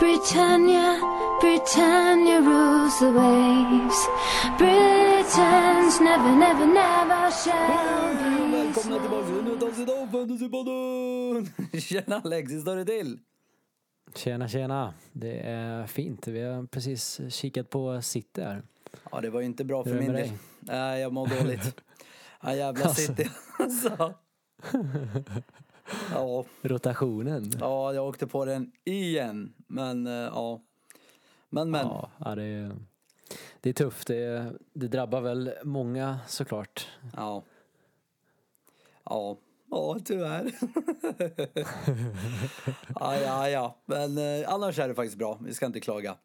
Britannia, Britannia rules the waves. Britons never, never, never shall be Välkomna tillbaka till ett avsnitt av Fantasypodden! Tjena Alex, hur står det till? Tjena, tjena. Det är fint. Vi har precis kikat på City här. Ja, det var ju inte bra för min del. Nej, jag mår dåligt. Ja, jävla Alltså. City. Alltså. Ja, Rotationen. ja, jag åkte på den igen. Men, eh, ja. Men, men. Ja, ja, det, är, det är tufft. Det, det drabbar väl många såklart. Ja. Ja, ja tyvärr. ja, ja, ja. Men eh, annars är det faktiskt bra. Vi ska inte klaga.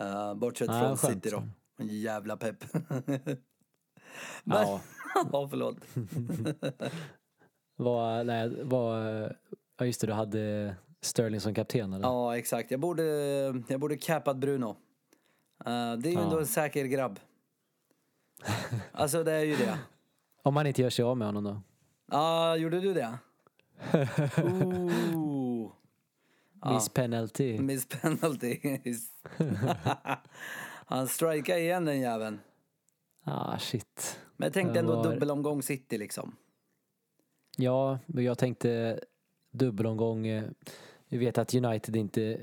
Uh, bortsett Nej, från skönt. City då. En jävla pepp. Men, Ja, ja, förlåt. Vad, nej, vad, ja just det, du hade Sterling som kapten eller? Ja, exakt. Jag borde, jag borde cappat Bruno. Eh, det är ju Ja. ändå en säker grabb. Alltså det är ju det. Om man inte gör sig av med honom då? Ja, gjorde du det? Ooh. Miss penalty. Miss penalty. Han strikade igen den jäveln. Ah, shit. Men jag tänkte ändå var- dubbelomgång City liksom. Ja, men jag tänkte dubbelomgång. eh, Vi vet att United inte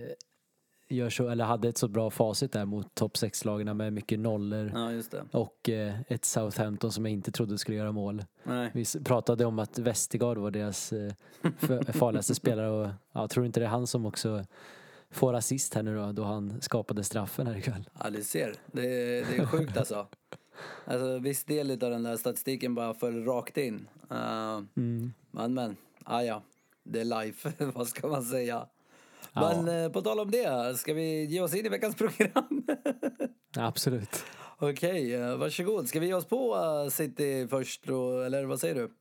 gör så, eller hade ett så bra facit där mot topp 6-lagen med mycket nollor. Ja, just det. Och eh, ett Southampton som jag inte trodde skulle göra mål. Nej. Vi pratade om att Westergaard var deras eh, farligaste spelare och ja, tror inte det är han som också får assist här nu då, då han skapade straffen här ikväll. Ja, du ser. Det är, det är sjukt alltså. Alltså viss del av den där statistiken bara föll rakt in. Eh, Mm. Men men, ah, ja. Det är life, vad ska man säga? Ja. Men eh, på tal om det, ska vi ge oss in i veckans program? Ja, absolut. Okej, eh, varsågod. Ska vi ge oss på City först då, eller vad säger du?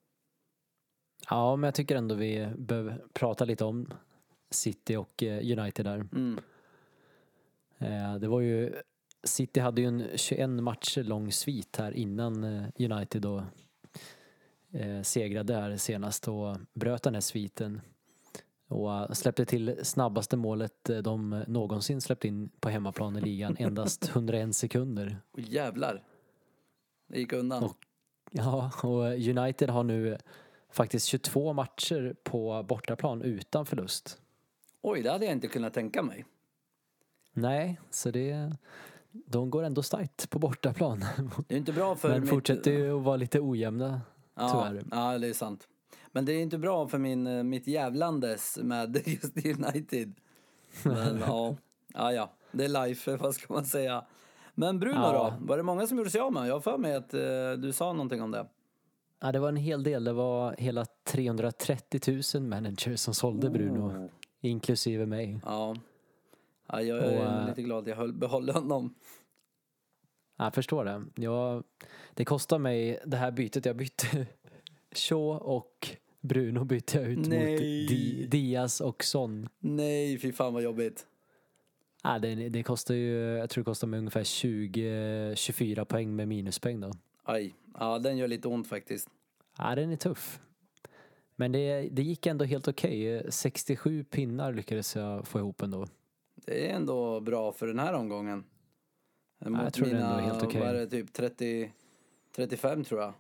Ja, men jag tycker ändå vi behöver prata lite om City och United där. Mm. Det var ju, City hade ju en 21 matcher lång svit här innan eh, United då eh, segrade här senast och bröt den här sviten. Och eh, släppte till snabbaste målet eh, de någonsin släppt in på hemmaplan i ligan, endast 101 sekunder. Åh jävlar. Det gick undan. Och- Ja, och United har nu faktiskt 22 matcher på bortaplan utan förlust. Oj, det hade jag inte kunnat tänka mig. Nej, så det, de går ändå starkt på bortaplan. Det är inte bra för Men mitt- fortsätter ju att vara lite ojämna, ja, tyvärr. Ja, det är sant. Men det är inte bra för min, eh, mitt jävlandes med just United. Men ja, ja, ja. Det är life, vad ska man säga. Men Bruno Ja. då? Var det många som gjorde sig av med? Jag har för mig att eh, du sa någonting om det. Ja, det var en hel del. Det var hela 330 000 managers som sålde Bruno, Oh. inklusive mig. Ja. Ja jag är Och, äh, lite glad att jag höll, behåller honom. Jag förstår det. Jag, det kostar mig det här bytet. Jag bytte Shaw och Bruno bytte jag ut Nej. mot Di, Diaz och Son. Nej, fy fan vad jobbigt. Ja, det, det kostar ju, jag tror det kostar mig ungefär 20-24 poäng med minuspoäng då. Aj, ja den gör lite ont faktiskt. Ja, den är tuff. Men det, det gick ändå helt okej. 67 pinnar lyckades jag få ihop ändå. Det är ändå bra för den här omgången. Mot jag tror det mina, ändå är helt okej. Det, typ 30, 35 tror jag.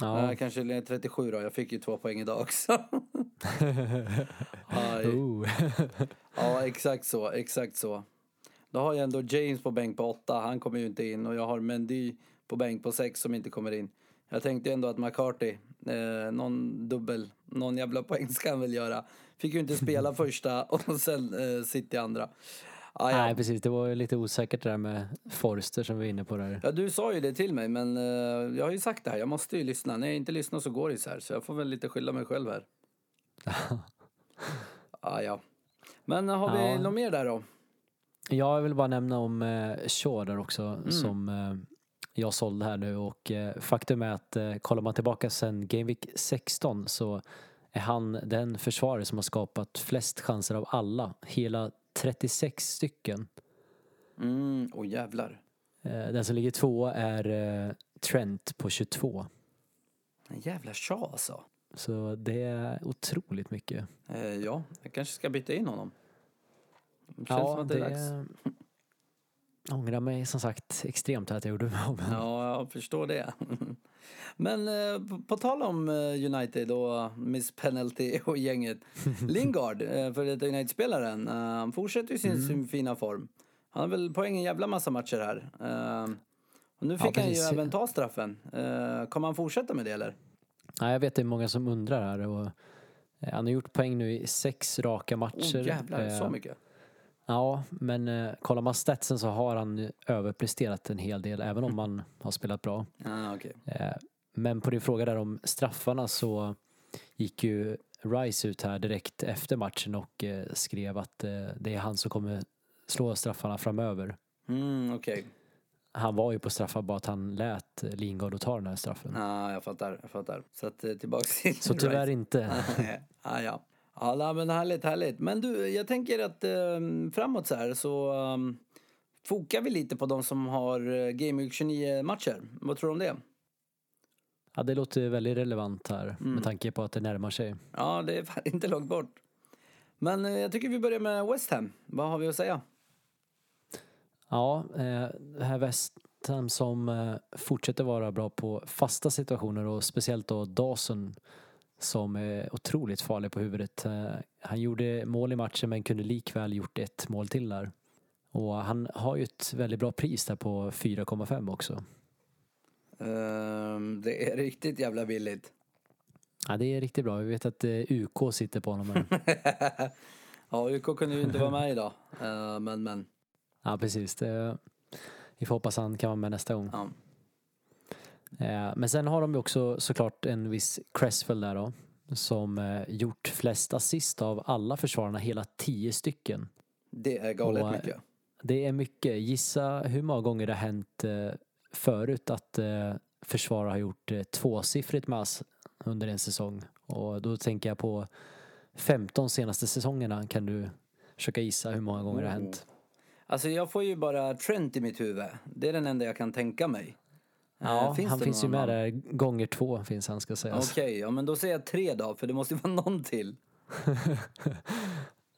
Ja, Ja. kanske 37 då, jag fick ju två poäng idag också. Oh. Ja, exakt så, exakt så. Då har jag ändå James på bänk på 8, han kommer ju inte in. Och jag har Mendy på bänk på 6 som inte kommer in. Jag tänkte ändå att McCarthy, eh, någon dubbel, någon jävla poäng ska han väl göra. Fick ju inte spela första och sen eh, City andra. Ah, ja. Nej, precis. Det var ju lite osäkert det där med Forster som vi var inne på där. Ja, du sa ju det till mig, men eh, jag har ju sagt det här. Jag måste ju lyssna. När jag inte lyssnar så går det så här. Så jag får väl lite skylla mig själv här. ah, ja. Men har vi Ja. något mer där då? Jag vill bara nämna om eh, Shaw där också som eh, jag sålde här nu och eh, faktum är att eh, kollar man tillbaka sen Game Week 16 så är han den försvarare som har skapat flest chanser av alla. Hela 36 stycken. Mm, åh jävlar. Eh, den som ligger två är eh, Trent på 22. En jävla tja alltså. Så det är otroligt mycket. Eh, ja, jag kanske ska byta in honom. Känns Ja, som att det är dags. det... Ångrar mig som sagt extremt att jag gjorde mig av. Ja, jag förstår det. Men eh, på, tal om eh, United och Miss Penalty och gänget. Lingard, eh, för detta United-spelaren, eh, han fortsätter ju sin, Mm. sin fina form. Han har väl poäng en jävla massa matcher här. Eh, och nu Ja, fick han ju även ta straffen. Kommer han fortsätta med det eller? Ja, jag vet det är många som undrar här. Och, han har gjort poäng nu i sex raka matcher. Oh jävlar, så mycket. Ja, men eh, kollar man statsen så har han överpresterat en hel del, även om han har spelat bra. Ah, okej. Eh, men på din fråga där om straffarna så gick ju Rice ut här direkt efter matchen och eh, skrev att eh, det är han som kommer slå straffarna framöver. Mm, okej. Han var ju på straffar bara att han lät Lingard att ta den här straffen. Ja, jag fattar, jag fattar. Så att eh, tillbaks till Så tyvärr Rice. inte. ah, ja. Ja, men härligt, härligt. Men du, jag tänker att eh, framåt så här så um, fokar vi lite på de som har uh, Game Week 29 matcher. Vad tror du om det? Ja, det låter väldigt relevant här Mm. med tanke på att det närmar sig. Ja, det är inte långt bort. Men eh, jag tycker vi börjar med West Ham. Vad har vi att säga? Ja, eh, det här West Ham som eh, fortsätter vara bra på fasta situationer och speciellt då Dawson som är otroligt farlig på huvudet. Eh, han gjorde mål i matchen men kunde likväl gjort ett mål till där. Och han har ju ett väldigt bra pris där på 4,5 också. Ehm, det är riktigt jävla billigt. Ja, det är riktigt bra. Vi vet att eh, UK sitter på honom. här. ja, UK kunde ju inte vara med idag. Eh, men, men. Ja, precis. Det, vi får hoppas han kan vara med nästa gång. Ja. Eh, Men sen har de ju också såklart en viss Cresswell där då. Som eh, gjort flest assist av alla försvararna, hela tio stycken. Det är galet Och, eh, mycket. Det är mycket. Gissa hur många gånger det har hänt förut att försvarare har gjort tvåsiffrigt med ass under en säsong. Och då tänker jag på 15 senaste säsongerna. Kan du försöka gissa hur många gånger det har hänt? Alltså jag får ju bara Trent i mitt huvud. Det är den enda jag kan tänka mig. Eh, Ja, finns han finns ju med där. Gånger två finns han ska sägas. Okej, ja men då säger jag tre då, för det måste ju vara någon till.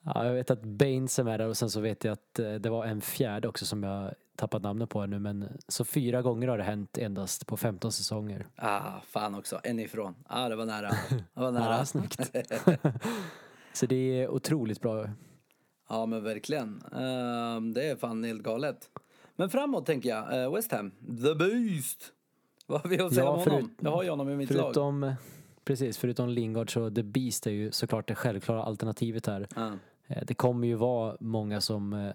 Ja, jag vet att Baines är med där och sen så vet jag att eh, det var en fjärde också som jag tappat namnet på nu men så fyra gånger har det hänt endast på 15 säsonger. Ah, fan också. En ifrån. Ah, det var nära. Det var nära. Ja, snyggt. Så det är otroligt bra. ja, men verkligen. Ehm, det är fan helt galet. Men framåt tänker jag. eh, West Ham. The Beast. Vad har vi att säga Ja, om förut- honom? Jag har ju honom i mitt lag. Förutom, precis, förutom Lingard så The Beast är ju såklart det självklara alternativet här. Ja. Eh, Det kommer ju vara många som eh,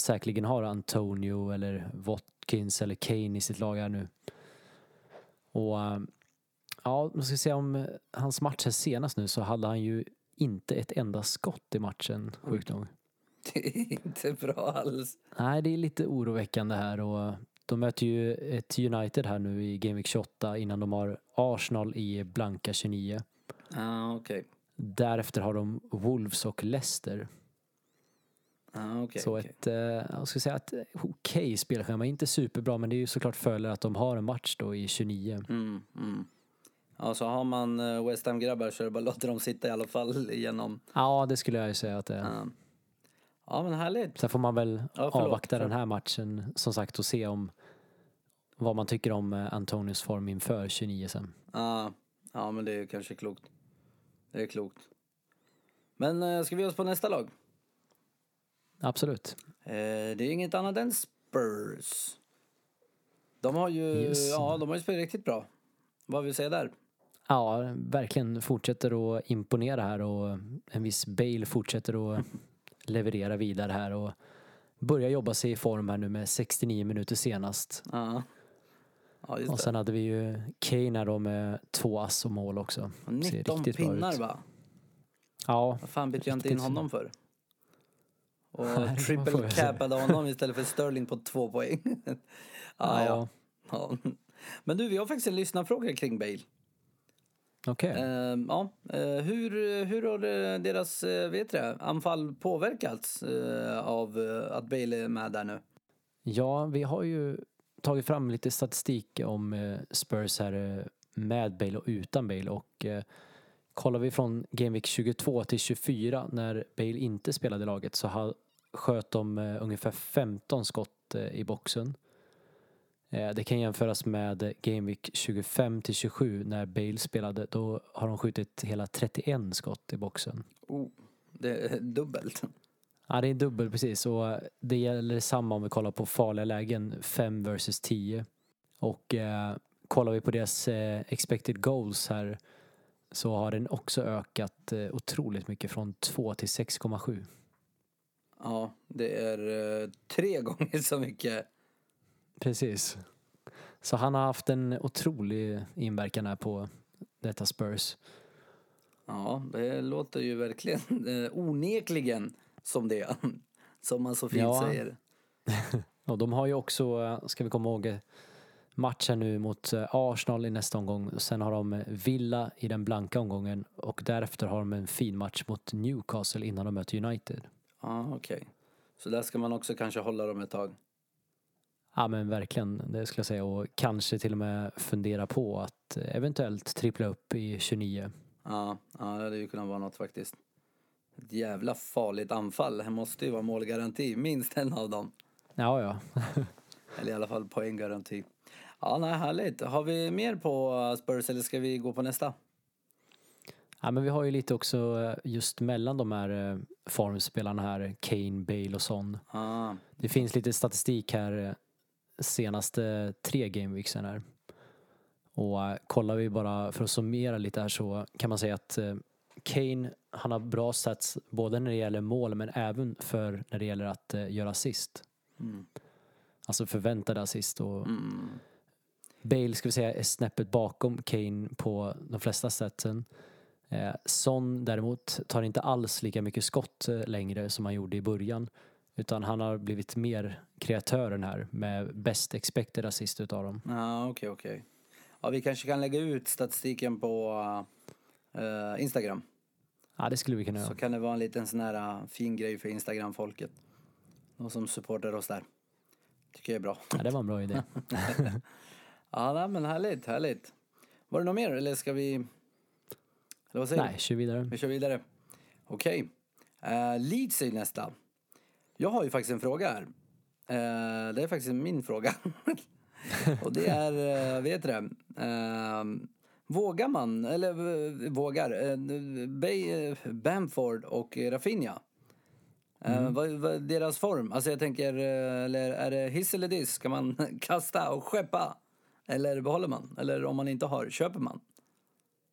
säkerligen har Antonio eller Watkins eller Kane i sitt lag här nu. Och eh, ja, man ska se om eh, hans match här senast nu så hade han ju inte ett enda skott i matchen, sjukt nog. Det är inte bra alls. Nej, det är lite oroväckande här och de möter ju ett United här nu i Game Week 28 innan de har Arsenal i blanka 29. Ah, okej. Därefter har de Wolves och Leicester. Ah, okej. så okej. ett, eh, jag skulle säga ett okej spelschema, inte superbra men det är ju såklart följer att de har en match då i 29. Mm, mm. Ja, så har man eh, West Ham-grabbar så är det bara att låta dem sitta i alla fall igenom. Ja, det skulle jag ju säga att det är. Ja, ja men härligt. Sen får man väl Ja, förlåt. avvakta den här matchen som sagt och se om vad man tycker om eh, Antonius form inför 29 sen. Ja, ja, men det är kanske klokt. Det är klokt. Men eh, ska vi ge oss på nästa lag? Absolut. Eh, det är inget annat än Spurs. De har ju, Yes. ja, de har ju spelat riktigt bra. Vad vill du säga där? Ja, verkligen fortsätter att imponera här och en viss Bale fortsätter att leverera vidare här och börjar jobba sig i form här nu med 69 minuter senast. Ja, ja Och det. sen hade vi ju Kane här då med två ass och mål också. Och Ser 19 riktigt bra pinnar va? Ja, Vad fan bytte jag inte in honom för? Och Nej, det triple capade honom istället för Sterling på två poäng. ah, ja. ja. Men du, vi har faktiskt en lyssnarfråga kring Bale. Okej. Ehm, ja, eh, hur, hur har deras eh, vet det, anfall påverkats eh, av att Bale är med där nu? Ja, vi har ju tagit fram lite statistik om Spurs här med Bale och utan Bale och kollar vi från Game Week 22 till 24 när Bale inte spelade laget så sköt de ungefär 15 skott i boxen. Eh, det kan jämföras med Game Week 25 till 27 när Bale spelade. Då har de skjutit hela 31 skott i boxen. Oh, det är dubbelt. Ja, det är dubbel precis. Och det gäller samma om vi kollar på farliga lägen, 5 versus 10. Och eh, kollar vi på deras eh, expected goals här så har den också ökat eh, otroligt mycket från 2 till 6,7. Ja, det är eh, tre gånger så mycket. Precis. Så han har haft en otrolig inverkan här på detta Spurs. Ja, det låter ju verkligen eh, onekligen som det. Som man så fint Ja. säger. Och de har ju också, eh, ska vi komma ihåg, match här nu mot eh, Arsenal i nästa omgång. Sen har de Villa i den blanka omgången och därefter har de en fin match mot Newcastle innan de möter United. Ja, okej. Så där ska man också kanske hålla dem ett tag. Ja men verkligen, det skulle jag säga. Och kanske till och med fundera på att eventuellt trippla upp i 29. Ja, ja det hade ju kunnat vara något faktiskt. Ett jävla farligt anfall. Det måste ju vara målgaranti, minst en av dem. Ja, ja. Eller i alla fall poänggaranti. Ja, nej, härligt. Har vi mer på Spurs eller ska vi gå på nästa? Ja, men vi har ju lite också eh, just mellan de här eh, formspelarna här, Kane, Bale och Son. Ah, Det finns lite statistik här eh, senaste tre gameweeksen här. Och eh, kollar vi bara för att summera lite här så kan man säga att eh, Kane, han har bra stats både när det gäller mål men även för när det gäller att eh, göra assist. mm, Alltså förväntade assist och mm, Bale ska vi säga är snäppet bakom Kane på de flesta. Eh, Son däremot tar inte alls lika mycket skott längre som han gjorde i början. Utan han har blivit mer kreatören här med best expected assist utav dem. ja, okej, okej. Ja, vi kanske kan lägga ut statistiken på uh, Instagram. Ja, det skulle vi kunna Så göra. kan det vara en liten sån här uh, fin grej för Instagram-folket. De som supportar oss där. Tycker jag är bra. Ja, det var en bra idé. Ja, nej, men härligt, härligt. Var det något mer eller ska vi... Eller vad säger du? Nej, kör vidare. Vi kör vidare. Okej. Eh, Leeds är nästa. Jag har ju faktiskt en fråga här. Eh, det är faktiskt min fråga. Och det är, uh, vet du det? Eh, vågar man, eller eh, vågar, uh, Bay, eh, Bamford och Rafinha. Eh, vad, vad är deras form? Alltså jag tänker, eh, eller är det hiss eller diss? Ska man kasta och skeppa? Eller behåller man? Eller om man inte har, köper man?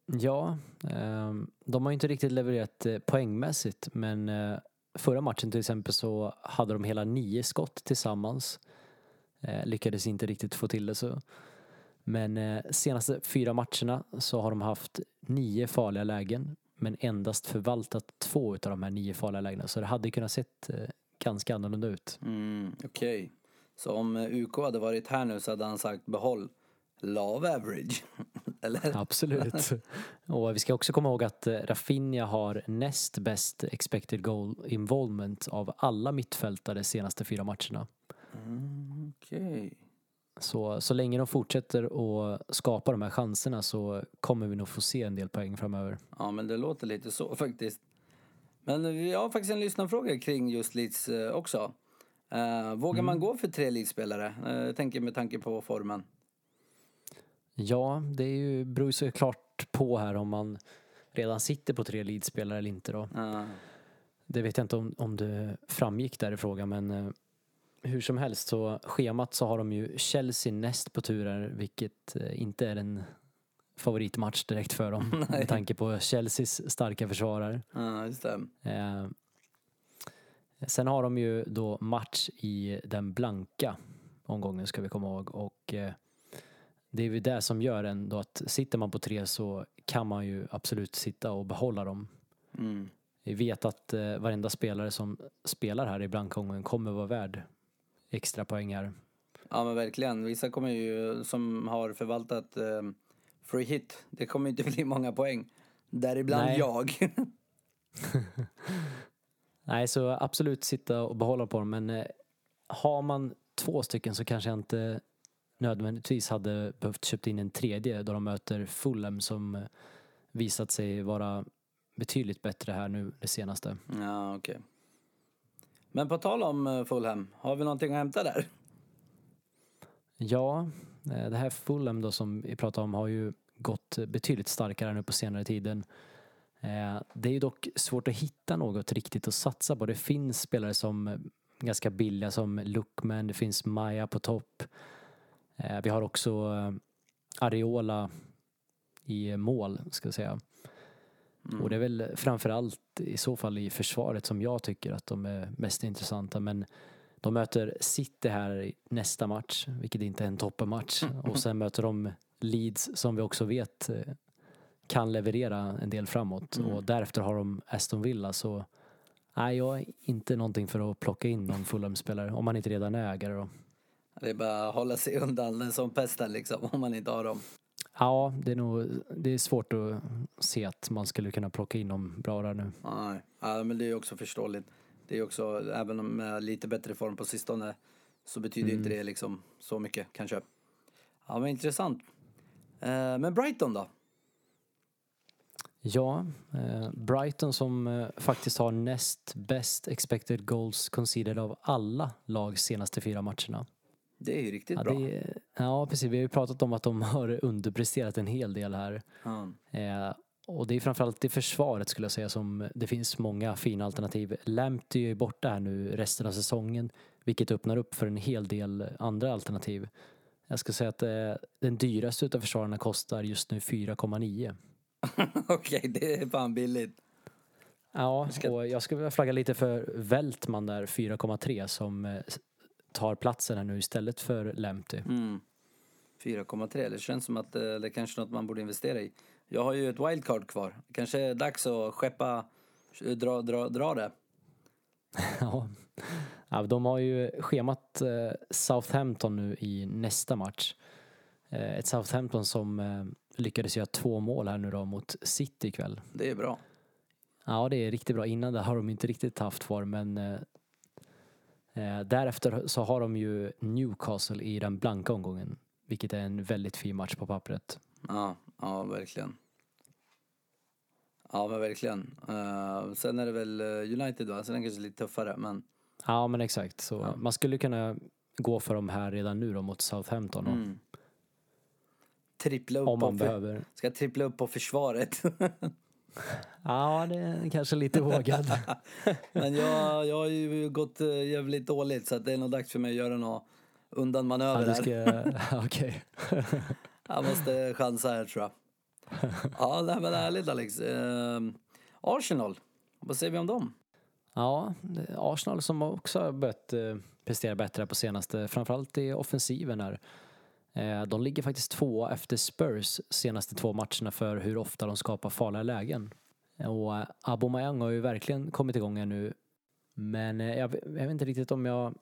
Ja, ehm, de har ju inte riktigt levererat eh, poängmässigt men eh, förra matchen till exempel så hade de hela nio skott tillsammans. Eh, lyckades inte riktigt få till det så. Men eh, senaste fyra matcherna så har de haft nio farliga lägen men endast förvaltat två av de här nio farliga lägena så det hade kunnat sett eh, ganska annorlunda ut. Mm, Okej. Så om eh, UK hade varit här nu så hade han sagt behåll love average. Eller? Absolut. Och vi ska också komma ihåg att eh, Rafinha har näst bäst expected goal involvement av alla mittfältare de senaste fyra matcherna. Mm, Okej. Så, så länge de fortsätter att skapa de här chanserna så kommer vi nog få se en del poäng framöver. Ja, men det låter lite så faktiskt. Men vi har faktiskt en lyssnarfråga kring just Leeds eh, också. Eh, vågar man gå för tre Leeds-spelare? Jag tänker med tanke på formen. Ja, det är ju, beror ju såklart på här om man redan sitter på tre leadspelare eller inte då. Eh, Det vet jag inte om, om det framgick där i frågan men eh, hur som helst så schemat så har de ju Chelsea näst på turen vilket eh, inte är en favoritmatch direkt för dem med tanke på Chelseas starka försvarare. Ja, just det. Eh, sen har de ju då match i den blanka omgången ska vi komma ihåg och eh, det är ju det som gör ändå att sitter man på tre så kan man ju absolut sitta och behålla dem. Mm. Vi vet att eh, varenda spelare som spelar här i blankomgången kommer vara värd extra poäng här. Ja, men verkligen. Vissa kommer ju, som har förvaltat eh, free hit, det kommer inte bli många poäng. Däribland Nej. jag. Nej, så absolut sitta och behålla på dem men eh, har man två stycken så kanske jag inte nödvändigtvis hade behövt köpt in en tredje då de möter Fulham som eh, visat sig vara betydligt bättre här nu det senaste. Ja, okej. Men på tal om eh, Fulham, har vi någonting att hämta där? Ja, eh, det här Fulham då som vi pratar om har ju gått betydligt starkare nu på senare tiden. Det är ju dock svårt att hitta något riktigt att satsa på. Det finns spelare som ganska billiga som Lookman, det finns Maja på topp. Eh, Vi har också eh, Areola i mål, ska jag säga. Och det är väl framförallt i så fall i försvaret som jag tycker att de är mest intressanta. Men de möter City här i nästa match, vilket inte är en toppenmatch. Och sen möter de Leeds som vi också vet eh, kan leverera en del framåt. Och därefter har de Aston Villa så nej, jag är inte någonting för att plocka in någon Fulham-spelare om man inte redan är ägare då. Det är bara att hålla sig undan som pesten liksom, om man inte har dem. Ja, det är nog det är svårt att se att man skulle kunna plocka in dem bra där nu. Nej, ja, men det är också förståeligt. Det är också, även om med lite bättre form på sistone, så betyder ju inte det liksom så mycket kanske. Ja, men intressant. Eh, men Brighton då? Ja, eh, Brighton som eh, faktiskt har näst bäst expected goals conceded av alla lag senaste fyra matcherna. Det är ju riktigt Ja, bra. är, ja, precis. Vi har ju pratat om att de har underpresterat en hel del här. Ja. Eh, och det är framförallt i försvaret skulle jag säga som det finns många fina alternativ. Lamptey är ju borta här nu resten av säsongen, vilket öppnar upp för en hel del andra alternativ. Jag ska säga att eh, den dyraste utav försvararna kostar just nu 4,9. Okej, det är fan billigt. Ja, och jag skulle vilja flagga lite för Weltman där, 4,3 som eh, tar platsen här nu istället för Lamptey. Mm. 4,3, det känns som att eh, det är kanske något man borde investera i. Jag har ju ett wildcard kvar. Kanske är dags att skeppa, dra, dra, dra det. Ja. de har ju schemat eh, Southampton nu i nästa match. Eh, ett Southampton som eh, lyckades göra två mål här nu då mot City ikväll. Det är bra. Ja, det är riktigt bra. Innan det har de inte riktigt haft form, men eh, därefter så har de ju Newcastle i den blanka omgången, vilket är en väldigt fin match på pappret. Ja, ja verkligen. Ja, men verkligen. Eh, sen är det väl eh, United va? Så den kanske är lite tuffare, men Ja, men exakt. Så man skulle kunna gå för dem här redan nu då mot Southampton. Och, trippla upp Om man behöver. Ska trippla upp på försvaret. Ja, det är kanske lite vågad. men jag, jag har ju gått eh, jävligt dåligt så det är nog dags för mig att göra Ja, undanmanöver här. ska... Okej. Jag måste chansa här tror jag. Ja, det här var härligt Alex. Eh, Arsenal, vad säger vi om dem? Ja, Arsenal som också har börjat eh, prestera bättre på senaste, framförallt i offensiven här. Eh, De ligger faktiskt två efter Spurs senaste två matcherna för hur ofta de skapar farliga lägen. Och eh, Aubameyang har ju verkligen kommit igång här nu. Men eh, jag, vet inte riktigt om jag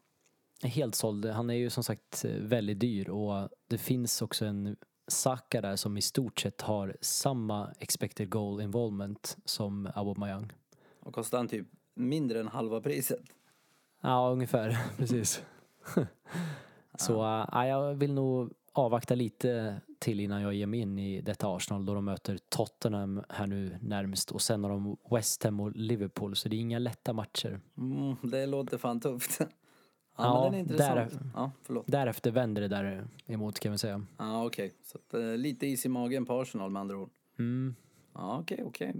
är helt såld. Han är ju som sagt väldigt dyr och det finns också en Saka där som i stort sett har samma expected goal involvement som Aubameyang. Och kostar han typ mindre än halva priset. Ja, ungefär. Precis. Så äh, jag vill nog avvakta lite till innan jag ger mig in i detta Arsenal då de möter Tottenham här nu närmst och sen har de West Ham och Liverpool så det är inga lätta matcher. Mm, det låter fan tufft. Ja, Ja, men den är intressant. där- Ja, förlåt. Därefter vänder det där emot kan vi säga. Ja, okej. Så att, eh, lite is i magen på Arsenal med andra ord. Mm. Ja, okej, okej.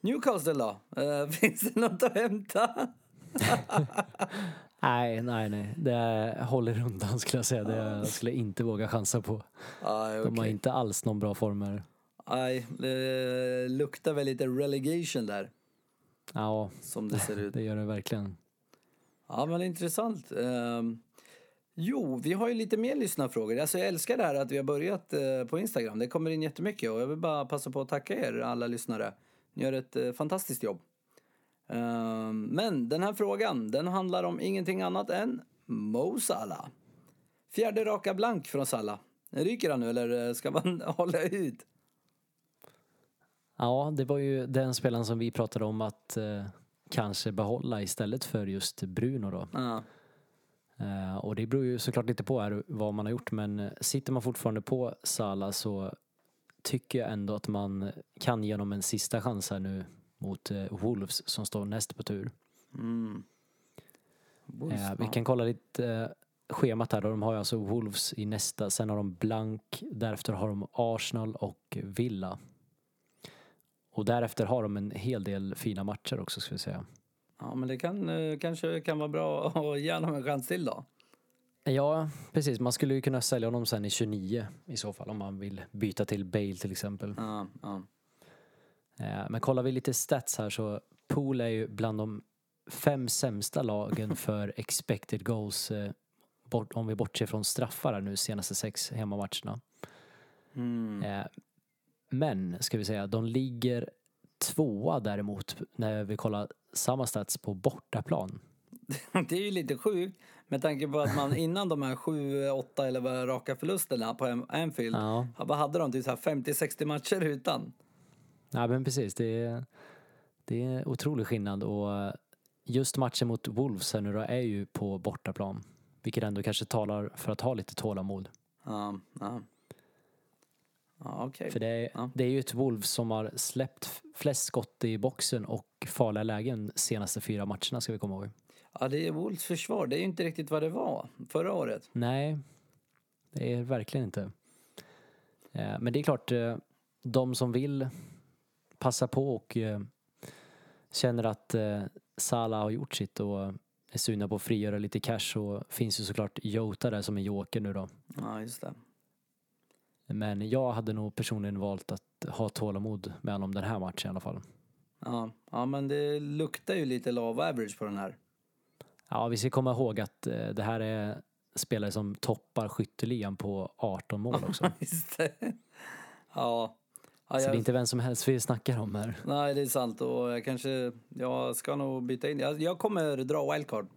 Newcastle då? Eh, finns det något att hämta? Nej, nej, nej. Det håller undan skulle jag säga. Det skulle jag inte våga chansa på. Nej, De har inte alls någon bra form här. Nej, det luktar väl lite relegation där, Ja, som det ser ut. det gör det verkligen. Ja, men intressant. Ehm, jo, vi har ju lite mer lyssnarfrågor. Alltså, jag älskar det här att vi har börjat eh, på Instagram. Det kommer in jättemycket och jag vill bara passa på att tacka er alla lyssnare. Ni gör ett eh, fantastiskt jobb. Ehm, men den här frågan, den handlar om ingenting annat än Mo Salah. Fjärde raka blank från Salah. Ryker han nu eller eh, ska man hålla ut? Ja, det var ju den spelaren som vi pratade om att eh, kanske behålla istället för just Bruno då. Ja. Eh, och det beror ju såklart lite på här vad man har gjort men eh, sitter man fortfarande på Salah så tycker jag ändå att man kan ge honom en sista chans här nu mot eh, Wolves som står näst på tur. Mm. Wolves, Eh, vi kan kolla lite eh, schemat här då. De har ju alltså Wolves i nästa, sen har de blank, därefter har de Arsenal och Villa. Och därefter har de en hel del fina matcher också ska vi säga. Ja, men det kan, eh, kanske kan vara bra att ge honom en chans till då. Ja, precis. Man skulle ju kunna sälja honom sen i 29 i så fall om man vill byta till Bale till exempel. Ja, ja. Eh, Men kollar vi lite stats här så Pool är ju bland de fem sämsta lagen för expected goals eh, bort, om vi bortser från straffar här nu senaste sex hemmamatcherna. Mm. Eh, Men, ska vi säga, de ligger tvåa däremot när vi kollar samma stats på bortaplan. Det är ju lite sjukt med tanke på att man innan de här sju, åtta eller vad raka förlusterna på Anfield, Ja, vad hade de? Typ så här 50-60 matcher utan. Ja men precis. Det är, det är otrolig skillnad och eh, just matchen mot Wolves här nu då är ju på bortaplan. Vilket ändå kanske talar för att ha lite tålamod. Ja, ja. Ja, okej. För det är, Ja. det är ju ett Wolves som har släppt flest skott i boxen och farliga lägen senaste fyra matcherna ska vi komma ihåg. Ja, det är Wolves försvar. Det är ju inte riktigt vad det var förra året. Nej, det är verkligen inte. Eh, Men det är klart, eh, de som vill passa på och eh, känner att eh, Salah har gjort sitt och är sugna på att frigöra lite cash så finns ju såklart Jota där som är joker nu då. Ja, just det. Men jag hade nog personligen valt att ha tålamod med honom den här matchen i alla fall. Ja, ja men det luktar ju lite love average på den här. Ja, vi ska komma ihåg att eh, det här är spelare som toppar skytteligan på 18 mål också. Just det. Ja. Ja Så det jag, är inte vem som helst vi snackar om här. Nej, det är sant. Och jag kanske... Jag ska nog byta in. Jag, jag kommer dra wildcard.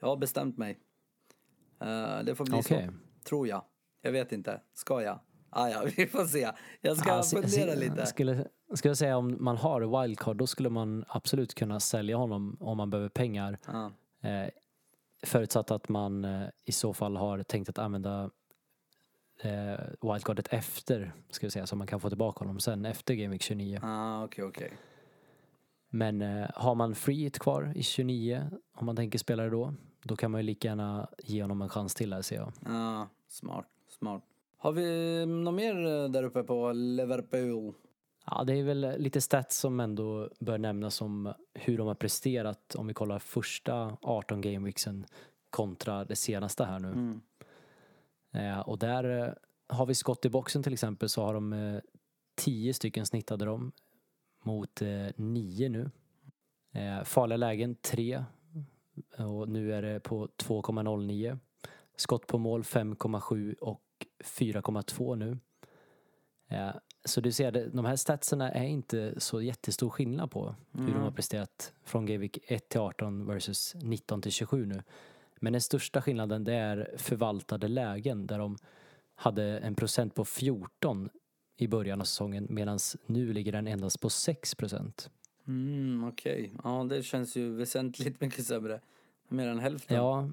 Jag har bestämt mig. Eh, det får bli Okej. så. Tror jag. Jag vet inte. Ska jag? Ah, ja, vi får se. Jag ska se- fundera lite. Skulle, skulle jag säga om man har wildcard då skulle man absolut kunna sälja honom om man behöver pengar. Ja. Eh, förutsatt att man eh, i så fall har tänkt att använda eh, wildcardet efter, ska vi säga, så man kan få tillbaka honom sen efter Game Week 29. Ah, okej, okej. Men eh, har man free hit kvar i 29, om man tänker spelare då, då kan man ju lika gärna ge honom en chans till här ser jag. Ja, smart, smart. Har vi något mer eh, där uppe på Liverpool? Ja, det är väl lite stats som ändå bör nämnas om hur de har presterat om vi kollar första 18 gameweeksen kontra det senaste här nu. Mm. Eh, och där eh, har vi skott i boxen till exempel så har de eh, 10 stycken snittade de mot eh, 9 nu. Eh, farliga lägen 3 och nu är det på 2,09. Skott på mål 5,7 och 4,2 nu. Eh, så du ser, de här statserna är inte så jättestor skillnad på hur de har presterat från Gameweek 1 till 18 versus 19 till 27 nu. Men den största skillnaden det är förvaltade lägen där de hade en procent på 14 i början av säsongen medan nu ligger den endast på 6 procent. Mm, okej. Ja, det känns ju väsentligt mycket sämre. Mer än hälften. Ja,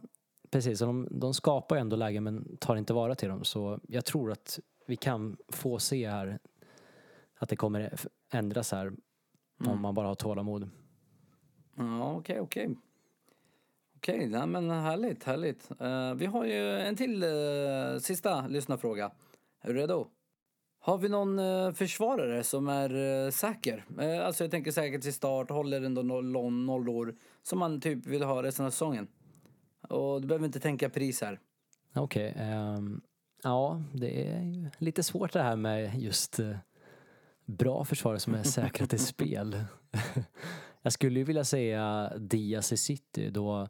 precis. De, de skapar ju ändå lägen men tar inte vara till dem. Så jag tror att vi kan få se här att det kommer ändras här om man bara har tålamod. Ja, okej, okej. Okej, nej, men härligt, härligt. Eh, vi har ju en till eh, sista lyssnarfråga. Är du redo? Har vi någon eh, försvarare som är säker? Alltså jag tänker säker till start, håller ändå noll, noll, noll år. Som man typ vill ha resten av säsongen. Och du behöver inte tänka pris här. Okej. ehm, ja, det är ju lite svårt det här med just bra försvarare som är säkra till spel. Jag skulle ju vilja säga Diaz i City då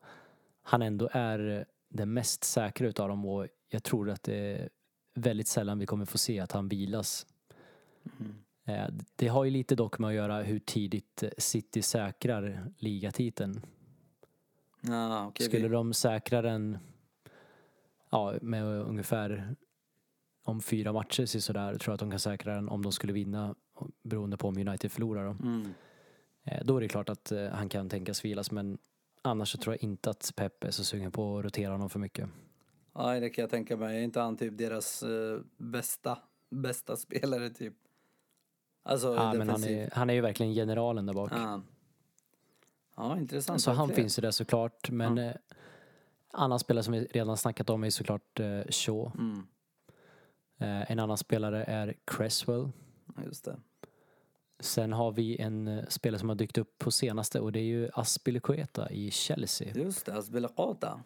han ändå är den mest säkra utav dem och jag tror att det är väldigt sällan vi kommer få se att han vilas. Eh, Det har ju lite dock med att göra hur tidigt City säkrar ligatiteln. Ja, okej. Skulle de säkra den ja, med ungefär om fyra matcher så sådär, tror jag att de kan säkra den om de skulle vinna beroende på om United förlorar. Då, Mm. Eh, då är det klart att eh, han kan tänkas vilas men annars så tror jag inte att Pep är så sugen på att rotera honom för mycket. Nej, det kan jag tänka mig. Är inte han typ deras eh, bästa, bästa spelare typ? Alltså Ja, men han, är, han är ju verkligen generalen där bak. Ja. ja, intressant. så han finns ju där såklart men Ja. Annan spelare som vi redan snackat om är såklart Shaw. Mm. En annan spelare är Cresswell. Just det. Sen har vi en eh, spelare som har dykt upp på senaste och det är ju Aspilicueta i Chelsea. Just det, Azpilicueta.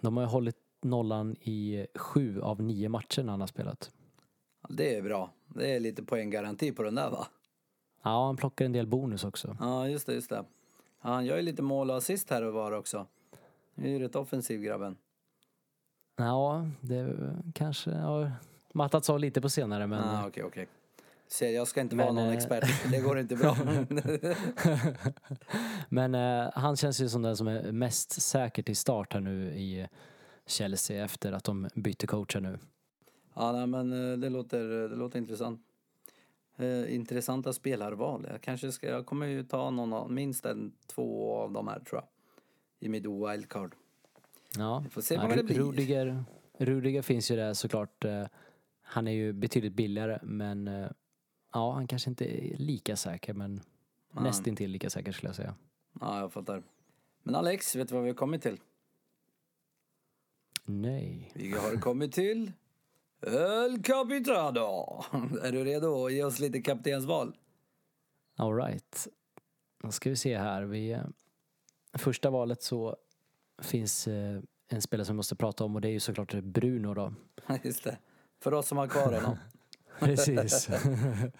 De har ju hållit nollan i sju av nio matcher när han har spelat. Det är bra. Det är lite poänggaranti på den där va? Ja, han plockar en del bonus också. Ja, just det, just det. Ja, han gör ju lite mål och assist här och var också. Det är ju rätt offensiv grabben. Ja, det kanske har mattats av lite på senare men Ja, okej, okej. Ser, jag ska inte Men, vara någon eh, expert. Det går inte bra. Men eh, han känns ju som den som är mest säker till start här nu i Chelsea efter att de bytte coach här nu. ja, nej, men eh, det låter, det låter intressant. Eh, intressanta spelarval. Jag kanske ska, jag kommer ju ta någon av, minst en, två av de här tror jag. I mitt wildcard. Ja, Vi får se vad det blir. Rudiger, Rudiger finns ju där såklart. eh, Han är ju betydligt billigare men ja, han kanske inte är lika säker men Ja. nästintill lika säker skulle jag säga. Ja, jag fattar. Men Alex, vet du vad vi har kommit till? Nej. Vi har kommit till El Capitano. Är du redo att ge oss lite kaptensval? All right. Då ska vi se här. Vi, eh, första valet så finns eh, en spelare som vi måste prata om och det är ju såklart Bruno då. Just det. För oss som har kvar honom. Precis.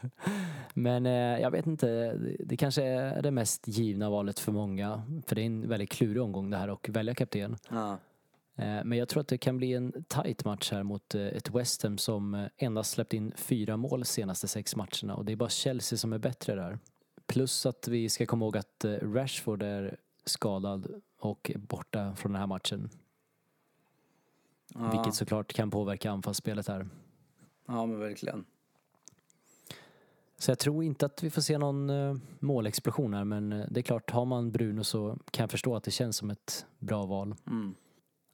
Men eh, jag vet inte, det, kanske är det mest givna valet för många. För det är en väldigt klurig omgång det här och välja kapten. Ja. Eh, men jag tror att det kan bli en tight match här mot eh, ett West Ham som eh, endast släppt in fyra mål senaste sex matcherna och det är bara Chelsea som är bättre där. Plus att vi ska komma ihåg att eh, Rashford är skadad och borta från den här matchen. Ja. Vilket såklart kan påverka anfallsspelet här. Ja, men verkligen. Så jag tror inte att vi får se någon uh, målexplosion här men eh, det är klart, har man Bruno så kan jag förstå att det känns som ett bra val. Mm.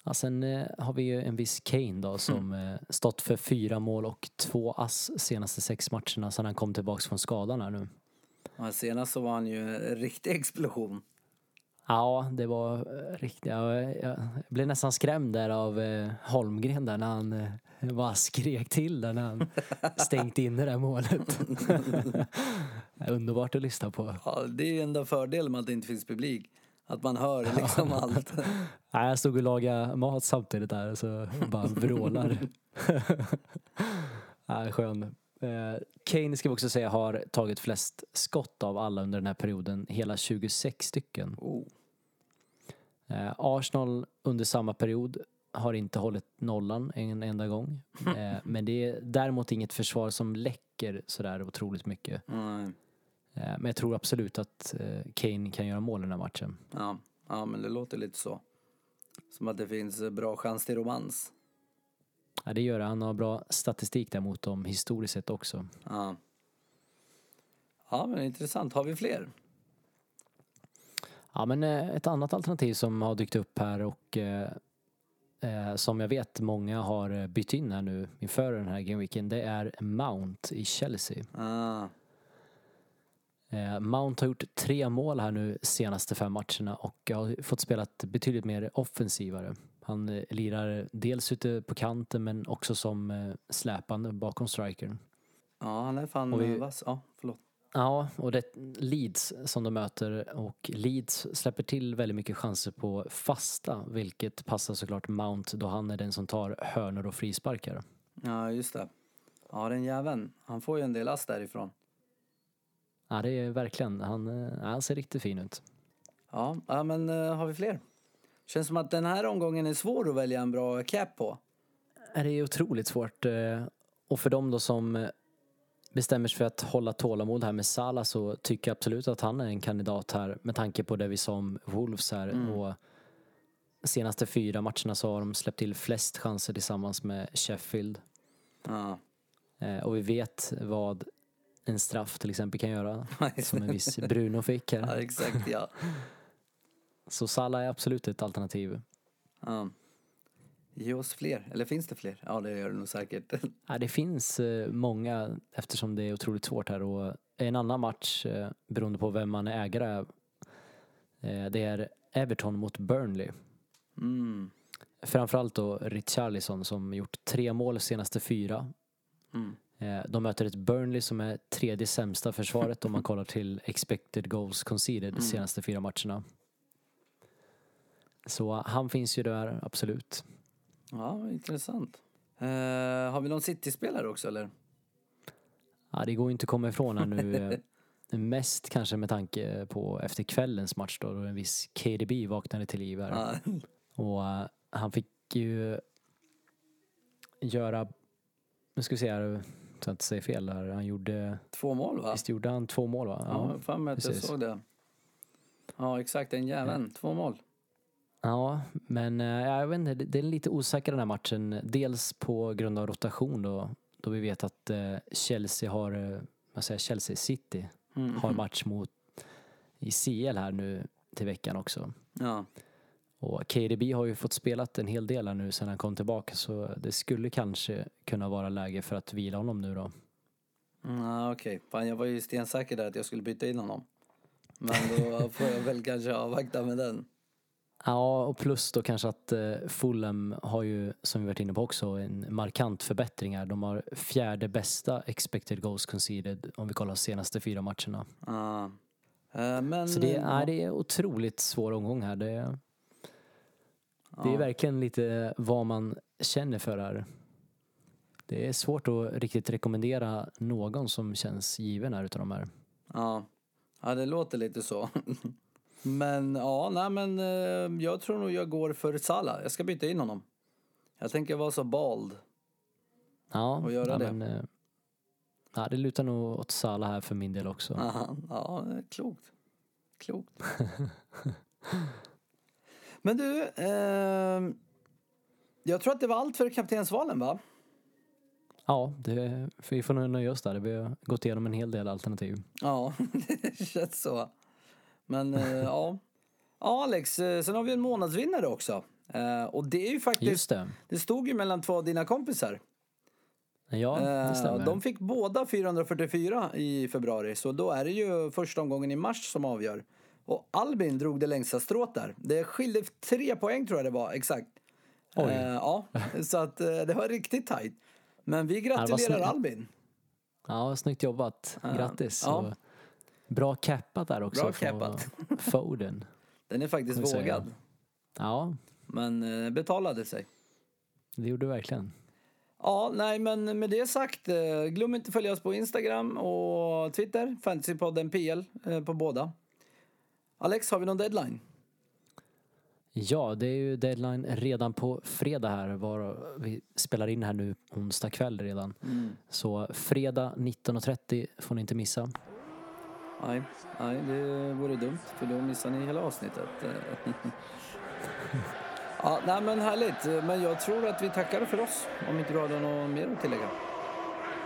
Ja, sen eh, har vi ju en viss Kane då som eh, stått för fyra mål och två ass senaste sex matcherna sedan han kom tillbaks från skadan här nu. Ja, senast så var han ju en riktig explosion. Ja, det var eh, riktigt. Jag, jag blev nästan skrämd där av eh, Holmgren där när han eh, bara skrek till där när han stängt in det där målet. Underbart att lyssna på. Ja, det är ju enda fördelen med att det inte finns publik. Att man hör liksom allt. Nej, jag stod och lagade mat samtidigt där så bara vrålar. Nej, skön. Eh, Kane ska vi också säga har tagit flest skott av alla under den här perioden, hela 26 stycken. Oh. Eh, Arsenal under samma period har inte hållit nollan en enda gång. Eh, men det är däremot inget försvar som läcker sådär otroligt mycket. Eh, men jag tror absolut att Kane kan göra mål i den här matchen. Ja. ja, men det låter lite så. Som att det finns bra chans till romans. Ja, det gör det. Han har bra statistik där mot dem historiskt sett också. Ja. Ja, men intressant. Har vi fler? Ja, men eh, ett annat alternativ som har dykt upp här och eh, eh, som jag vet många har eh, bytt in här nu inför den här gameweeken, det är Mount i Chelsea. Ah. Eh, Mount har gjort tre mål här nu senaste fem matcherna och har fått spela betydligt mer offensivare. Han eh, lirar dels ute på kanten men också som eh, släpande bakom strikern. Ja, han är fan vi- vass. Ja, förlåt. Ja, och det är Leeds som de möter och Leeds släpper till väldigt mycket chanser på fasta vilket passar såklart Mount då han är den som tar hörnor och frisparkar. Ja, just det. Ja, den jäveln. Han får ju en del ass därifrån. Ja, det är verkligen, han, eh, han ser riktigt fin ut. Ja, men har vi fler? Känns som att den här omgången är svår att välja en bra cap på. Ja, Det är otroligt svårt eh, och för dem då som eh, bestämmer sig för att hålla tålamod här med Salah så tycker jag absolut att han är en kandidat här med tanke på det vi sa om Wolves här och senaste fyra matcherna så har de släppt till flest chanser tillsammans med Sheffield. Ja. Eh, och vi vet vad en straff till exempel kan göra. Som en viss Bruno fick ja, här. exakt ja. Så Salah är absolut ett alternativ. ja. Ge oss fler. Eller finns det fler? Ja, det gör det nog säkert. Ja, det finns eh, många eftersom det är otroligt svårt här. Och en annan match, eh, beroende på vem man är ägare eh, det är Everton mot Burnley. Mm. Framförallt då Richarlison som gjort tre mål senaste fyra. Mm. Eh, De möter ett Burnley som är tredje sämsta försvaret om man kollar till expected goals conceded de senaste fyra matcherna. Så han finns ju där, absolut. Ja, intressant. Eh, har vi någon City-spelare också eller? Ja, det går ju inte att komma ifrån här nu. eh, Mest kanske med tanke på efter kvällens match då, då en viss KDB vaknade till liv här. Ja. Och eh, han fick ju göra, nu ska vi se här, så jag inte säger fel här. Han gjorde, Två mål va? visst gjorde han två mål va? Ja, fan med att jag såg det. Ja, exakt. Den jäveln. Två mål. Ja, men eh, jag vet inte, det- är lite osäker den här matchen. Dels på grund av rotation då, då vi vet att eh, Chelsea har, eh, vad säger Chelsea City Mm. har match mot i CL här nu till veckan också. Ja. Och KDB har ju fått spelat en hel del här nu sedan han kom tillbaka så det skulle kanske kunna vara läge för att vila honom nu då. Mm, Okej, fan jag var ju stensäker där att jag skulle byta in honom. Men då får jag väl kanske avvakta med den. Ja, och plus då kanske att eh, Fulham har ju, som vi varit inne på också, en markant förbättring här. De har fjärde bästa expected goals conceded om vi kollar senaste fyra matcherna. Ja. Eh, men... Så det, är, det är otroligt svår omgång här. Det, är- det är verkligen lite vad man känner för här. Det är svårt att riktigt rekommendera någon som känns given här utav de här. Ja. ja, det låter lite så. men ja, nej men eh, jag tror nog jag går för Salah. Jag ska byta in honom. Jag tänker vara så bald. Ja, Och göra ja, det. Men, eh, ja, det lutar nog åt Salah här för min del också. Aha, ja, klokt. Klokt. Men du, ehm, jag tror att det var allt för kaptensvalen va? Ja, det, vi får nöja oss där. Vi har gått igenom en hel del alternativ. Ja, det känns så. Men eh, ja. Ja Alex, eh, sen har vi en månadsvinnare också. Eh, och det är ju faktiskt, Just det. det stod ju mellan två av dina kompisar. Ja, det stämmer. de fick båda 444 i februari, så då är det ju första omgången i mars som avgör. Och Albin drog det längsta strået där. Det skilde tre poäng tror jag det var, exakt. Oj. Eh, ja, så att eh, det var riktigt tajt. Men vi var gratulerar. Albin. Ja, snyggt jobbat. Grattis. Ja. Bra cappat där också. Bra cappat. Foden. Den är faktiskt säga. vågad, Ja, men eh, betalade sig. det gjorde du verkligen. Ja, nej men med det sagt, eh, glöm inte att följa oss på Instagram och Twitter, Fantasypodden PL eh, på båda. Alex, har vi någon deadline? Ja, det är ju deadline redan på fredag här. Var vi spelar in här nu onsdag kväll redan. Så fredag 19.30 får ni inte missa. Nej, nej, det vore dumt för då missar ni hela avsnittet. ja, nej men härligt. Men jag tror att vi tackar för oss om inte du hade något mer att tillägga.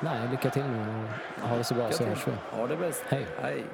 Nej, lycka till nu ha det så bra så hörs vi. Ha det bäst. Hej. Hej.